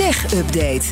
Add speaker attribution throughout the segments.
Speaker 1: Tech Update.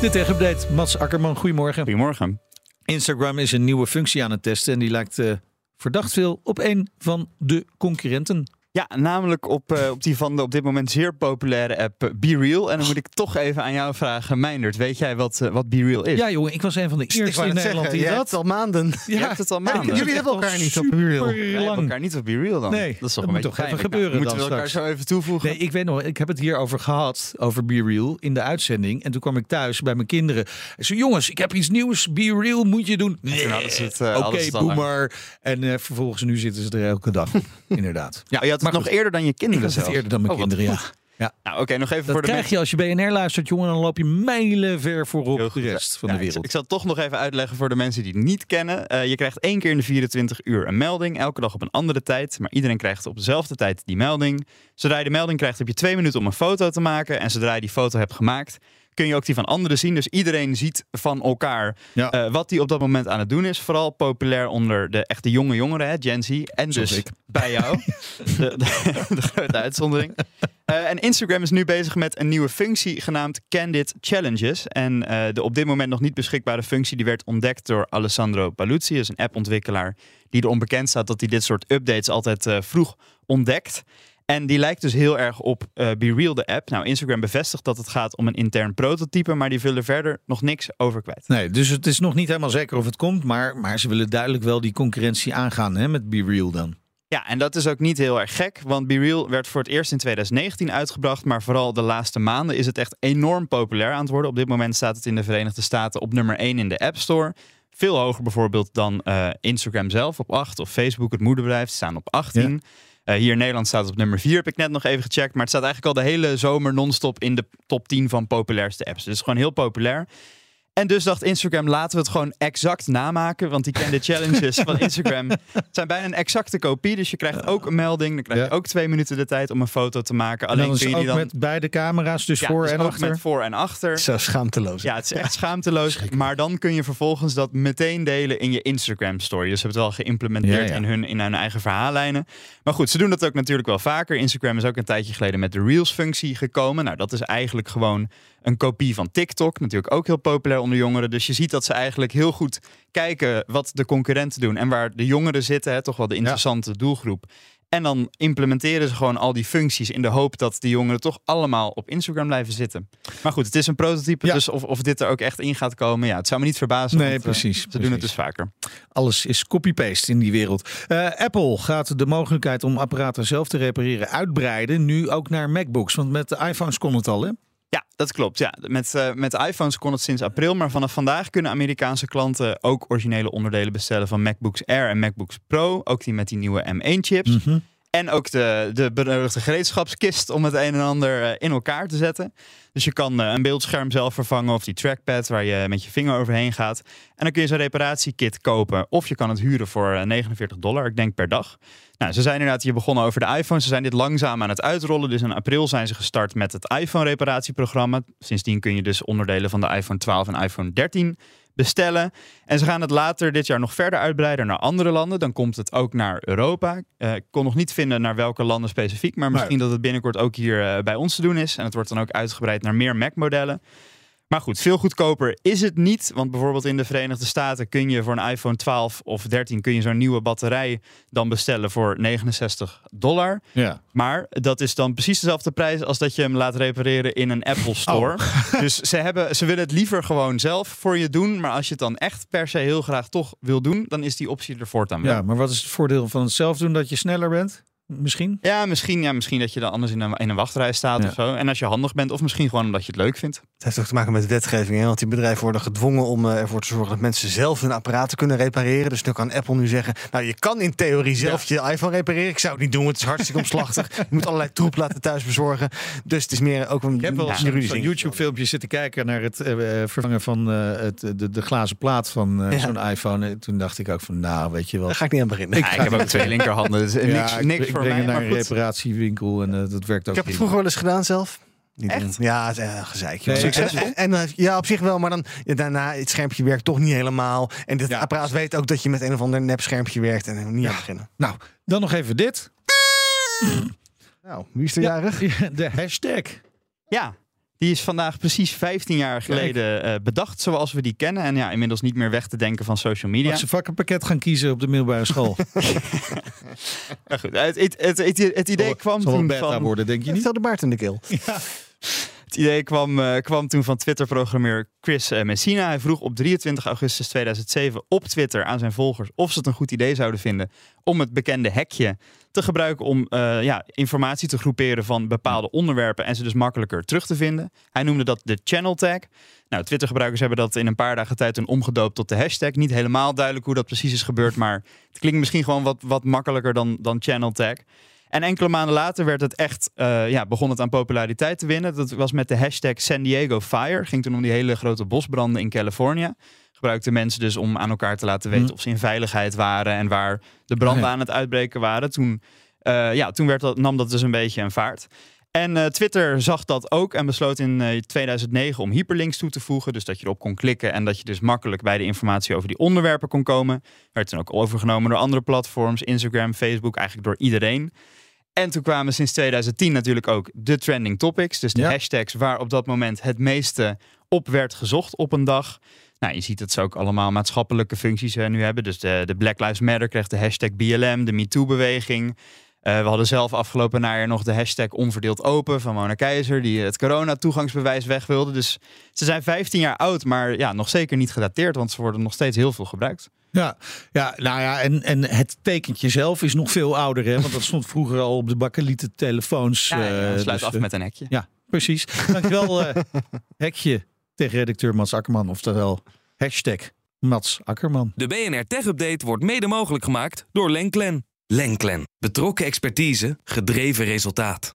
Speaker 2: De tech-update. Mats Akkerman, goedemorgen.
Speaker 3: Goedemorgen.
Speaker 2: Instagram is een nieuwe functie aan het testen en die lijkt eh, verdacht veel op een van de concurrenten.
Speaker 3: Ja, namelijk op, eh, op die van de op dit moment zeer populaire app eh, BeReal. En dan moet ik toch even aan jou vragen, Meindert. Weet jij wat, uh, wat BeReal is?
Speaker 2: Ja, jongen, ik was een van de eerste in
Speaker 4: net
Speaker 2: Nederland
Speaker 4: zeggen,
Speaker 2: die dat.
Speaker 4: al maanden.
Speaker 3: Je hebt het al maanden.
Speaker 4: Jullie hebben elkaar niet op BeReal.
Speaker 3: Wij hebben elkaar niet op BeReal dan.
Speaker 2: Nee,
Speaker 3: dat is toch
Speaker 2: dat
Speaker 3: een
Speaker 2: moet
Speaker 3: beetje
Speaker 2: toch even
Speaker 3: pijnlijk.
Speaker 2: gebeuren
Speaker 3: Moeten
Speaker 2: dan
Speaker 3: we elkaar
Speaker 2: straks.
Speaker 3: zo even toevoegen?
Speaker 2: Nee, ik weet nog, ik heb het hier over gehad, over Be Real, in de uitzending. En toen kwam ik thuis bij mijn kinderen. Ik zei, jongens, ik heb iets nieuws. Be Real moet je doen. Nee,
Speaker 3: toen hadden ze het, eh,
Speaker 2: Oké,
Speaker 3: lang.
Speaker 2: boomer. En eh, vervolgens, nu zitten ze er elke dag. Inderdaad. Ja, Maar
Speaker 3: nog
Speaker 2: goed,
Speaker 3: eerder dan je
Speaker 2: Ik
Speaker 3: kinderen
Speaker 2: het
Speaker 3: zelf.
Speaker 2: eerder dan mijn
Speaker 3: Oh,
Speaker 2: kinderen, ja.
Speaker 3: goed.
Speaker 2: ja.
Speaker 3: Nou, oké, nog even
Speaker 2: Dat
Speaker 3: voor de
Speaker 2: krijg je als je BNR luistert, jongen. Dan loop je mijlen ver voorop de rest van
Speaker 3: Ja,
Speaker 2: de wereld.
Speaker 3: Ik zal toch nog even uitleggen voor de mensen die het niet kennen. Eh, je krijgt één keer in de 24 uur een melding. Elke dag op een andere tijd. Maar iedereen krijgt op dezelfde tijd die melding. Zodra je de melding krijgt, heb je twee minuten om een foto te maken. En zodra je die foto hebt gemaakt, kun je ook die van anderen zien. Dus iedereen ziet van elkaar
Speaker 2: Ja.
Speaker 3: eh, wat die op dat moment aan het doen is. Vooral populair onder de echte jonge jongeren, hè, Gen Z. En
Speaker 2: Zoals
Speaker 3: dus
Speaker 2: ik.
Speaker 3: bij jou. de, de, de grote uitzondering. Eh, en Instagram is nu bezig met een nieuwe functie genaamd Candid Challenges. En eh, de op dit moment nog niet beschikbare functie die werd ontdekt door Alessandro Paluzzi. Dat is een appontwikkelaar die erom bekend staat dat hij dit soort updates altijd vroeg ontdekt. En die lijkt dus heel erg op eh BeReal, de app. Nou, Instagram bevestigt dat het gaat om een intern prototype, maar die willen verder nog niks over kwijt.
Speaker 2: Nee, dus het is nog niet helemaal zeker of het komt. Maar, maar ze willen duidelijk wel die concurrentie aangaan hè, met Be Real dan.
Speaker 3: Ja, en dat is ook niet heel erg gek, want BeReal werd voor het eerst in 2019 uitgebracht, maar vooral de laatste maanden is het echt enorm populair aan het worden. Op dit moment staat het in de Verenigde Staten op nummer 1 in de App Store. Veel hoger bijvoorbeeld dan eh, Instagram zelf op 8 of Facebook, het moederbedrijf, staan op 18. Eh, hier in Nederland staat het op nummer 4, heb ik net nog even gecheckt. Maar het staat eigenlijk al de hele zomer non-stop in de top 10 van populairste apps. Dus gewoon heel populair. En dus dacht Instagram, laten we het gewoon exact namaken. Want die kende challenges van Instagram zijn bijna een exacte kopie. Dus je krijgt ook een melding. Dan krijg je
Speaker 2: Ja.
Speaker 3: ook twee minuten de tijd om een foto te maken.
Speaker 2: En
Speaker 3: Alleen kun je
Speaker 2: ook
Speaker 3: die dan...
Speaker 2: met beide camera's, dus
Speaker 3: Ja,
Speaker 2: voor
Speaker 3: dus
Speaker 2: en
Speaker 3: ook
Speaker 2: achter.
Speaker 3: met voor en achter.
Speaker 4: Zo schaamteloos.
Speaker 3: Ja, het is echt schaamteloos. Maar dan kun je vervolgens dat meteen delen in je Instagram story. Dus ze hebben het wel geïmplementeerd
Speaker 2: Ja, ja.
Speaker 3: In, hun, in hun eigen verhaallijnen. Maar goed, ze doen dat ook natuurlijk wel vaker. Instagram is ook een tijdje geleden met de Reels functie gekomen. Nou, dat is eigenlijk gewoon een kopie van TikTok. Natuurlijk ook heel populair onder jongeren. Dus je ziet dat ze eigenlijk heel goed kijken wat de concurrenten doen. En waar de jongeren zitten, hè, toch wel de interessante doelgroep. En dan implementeren ze gewoon al die functies in de hoop dat de jongeren toch allemaal op Instagram blijven zitten. Maar goed, het is een prototype,
Speaker 2: Ja.
Speaker 3: dus of, of dit er ook echt in gaat komen, ja, het zou me niet verbazen.
Speaker 2: Nee,
Speaker 3: want, eh,
Speaker 2: precies,
Speaker 3: ze doen het dus vaker.
Speaker 2: Alles is copy-paste in die wereld. Eh, Apple gaat de mogelijkheid om apparaten zelf te repareren uitbreiden. Nu ook naar MacBooks. Want met de iPhones kon het al, hè?
Speaker 3: Ja, dat klopt. Ja. Met, eh, met iPhones kon het sinds april, maar vanaf vandaag kunnen Amerikaanse klanten ook originele onderdelen bestellen van MacBooks Air en MacBooks Pro. Ook die met die nieuwe M1-chips.
Speaker 2: Mhm.
Speaker 3: En ook de, de benodigde gereedschapskist om het een en ander eh, in elkaar te zetten. Dus je kan eh, een beeldscherm zelf vervangen of die trackpad waar je met je vinger overheen gaat. En dan kun je zo'n reparatiekit kopen. Of je kan het huren voor eh, 49 dollar, ik denk per dag. Nou, ze zijn inderdaad hier begonnen over de iPhone. Ze zijn dit langzaam aan het uitrollen. Dus in april zijn ze gestart met het iPhone-reparatieprogramma. Sindsdien kun je dus onderdelen van de iPhone 12 en iPhone 13 bestellen. En ze gaan het later dit jaar nog verder uitbreiden naar andere landen. Dan komt het ook naar Europa. Eh, ik kon nog niet vinden naar welke landen specifiek. Maar misschien dat het binnenkort ook hier eh, bij ons te doen is. En het wordt dan ook uitgebreid naar meer Mac-modellen. Maar goed, veel goedkoper is het niet. Want bijvoorbeeld in de Verenigde Staten kun je voor een iPhone 12 of 13 kun je zo'n nieuwe batterij dan bestellen voor 69 dollar.
Speaker 2: Ja.
Speaker 3: Maar dat is dan precies dezelfde prijs als dat je hem laat repareren in een Apple Store. Dus ze, hebben, ze willen het liever gewoon zelf voor je doen. Maar als je het dan echt per se heel graag toch wil doen, dan is die optie er voortaan wel.
Speaker 2: ja, maar wat is het voordeel van het zelf doen? Dat je sneller bent? Misschien?
Speaker 3: Ja, misschien, ja, misschien dat je dan anders in een, in een wachtrij staat
Speaker 2: Ja.
Speaker 3: of zo. En als je handig bent, of misschien gewoon omdat je het leuk vindt.
Speaker 4: Het heeft ook te maken met wetgeving. Hè? Want die bedrijven worden gedwongen om eh, ervoor te zorgen dat mensen zelf hun apparaten kunnen repareren. Dus nu kan Apple nu zeggen: Nou, je kan in theorie zelf je iPhone repareren. Ik zou het niet doen, het is hartstikke omslachtig. Je moet allerlei troep laten thuis bezorgen. Dus het is meer ook een
Speaker 2: Ik heb wel
Speaker 4: ja,
Speaker 2: zo'n
Speaker 4: ding.
Speaker 2: YouTube-filmpje zitten kijken naar het eh, eh, vervangen van eh, het, de, de glazen plaat van
Speaker 4: Ja.
Speaker 2: zo'n iPhone. En toen dacht ik ook van, nou, weet je wel.
Speaker 4: Daar ga ik niet aan beginnen.
Speaker 3: Ja, ik heb ook twee linkerhanden, dus
Speaker 2: Ja,
Speaker 3: niks,
Speaker 2: ik-
Speaker 3: niks
Speaker 2: ik
Speaker 3: voor
Speaker 2: breng
Speaker 3: mij.
Speaker 2: het naar een reparatiewinkel en eh, dat werkt ook
Speaker 4: Ik heb het vroeger wel eens gedaan zelf. Niet
Speaker 3: Echt?
Speaker 4: doen. Ja, het is een gezeikje.
Speaker 2: Nee,
Speaker 4: En-
Speaker 3: succesvol?
Speaker 4: En, en, ja, op zich wel, maar dan ja, daarna het schermpje werkt toch niet helemaal. En dit
Speaker 2: Ja,
Speaker 4: apparaat weet ook dat je met een of ander nepschermpje werkt en niet aan beginnen.
Speaker 2: Nou, dan nog even dit.
Speaker 4: Nou, wie is er jarig?
Speaker 2: Ja, de hashtag.
Speaker 3: Ja, Die is vandaag precies 15 jaar geleden uh, bedacht zoals we die kennen. En ja, inmiddels niet meer weg te denken van social media.
Speaker 2: Mag ze vakkenpakket gaan kiezen op de middelbare school?
Speaker 3: ja, goed. Het, het, het, het idee
Speaker 2: zal,
Speaker 3: kwam
Speaker 2: zal
Speaker 3: toen
Speaker 2: beta
Speaker 3: van...
Speaker 2: worden, denk je niet?
Speaker 4: Stel de baard in de keel.
Speaker 2: Ja.
Speaker 3: Het idee kwam, uh, kwam toen van Twitter-programmeur Chris uh, Messina. Hij vroeg op 23 augustus 2007 op Twitter aan zijn volgers of ze het een goed idee zouden vinden om het bekende hekje te gebruiken om uh, ja, informatie te groeperen van bepaalde onderwerpen en ze dus makkelijker terug te vinden. Hij noemde dat de channel tag. Nou, Twitter-gebruikers hebben dat in een paar dagen tijd toen omgedoopt tot de hashtag. Niet helemaal duidelijk hoe dat precies is gebeurd, maar het klinkt misschien gewoon wat, wat makkelijker dan, dan channel tag. En enkele maanden later werd het echt, uh, ja, begon het aan populariteit te winnen. Dat was met de hashtag San Diego Fire. Ging toen om die hele grote bosbranden in Californië. Gebruikten mensen dus om aan elkaar te laten weten
Speaker 2: Mm.
Speaker 3: of ze in veiligheid waren en waar de branden
Speaker 2: ja.
Speaker 3: aan het uitbreken waren. Toen, uh, ja, toen werd dat, nam dat dus een beetje een vaart. En uh, Twitter zag dat ook en besloot in uh, 2009 om hyperlinks toe te voegen. Dus dat je erop kon klikken en dat je dus makkelijk bij de informatie over die onderwerpen kon komen. Werd toen ook overgenomen door andere platforms, Instagram, Facebook, eigenlijk door iedereen. En toen kwamen sinds 2010 natuurlijk ook de trending topics. Dus de
Speaker 2: Ja.
Speaker 3: hashtags waar op dat moment het meeste op werd gezocht op een dag. Nou, je ziet dat ze ook allemaal maatschappelijke functies uh, nu hebben. Dus de, de Black Lives Matter kreeg de hashtag BLM, de MeToo-beweging. Uh, we hadden zelf afgelopen najaar nog de hashtag onverdeeld open van Mona Keizer, die het corona-toegangsbewijs weg wilde. Dus ze zijn 15 jaar oud, maar ja, nog zeker niet gedateerd, want ze worden nog steeds heel veel gebruikt.
Speaker 2: Ja, ja, nou ja, en, en het tekentje zelf is nog veel ouder, hè? Want dat stond vroeger al op de bakkelieten telefoons.
Speaker 3: Ja, ja,
Speaker 2: eh,
Speaker 3: sluit
Speaker 2: dus,
Speaker 3: af
Speaker 2: eh,
Speaker 3: met een hekje.
Speaker 2: Ja, precies. Dankjewel, eh hekje tegen redacteur Mats Akkerman. Oftewel, hashtag Mats Akkerman.
Speaker 1: De BNR Tech Update wordt mede mogelijk gemaakt door Lenklen. Lenklen. Betrokken expertise, gedreven resultaat.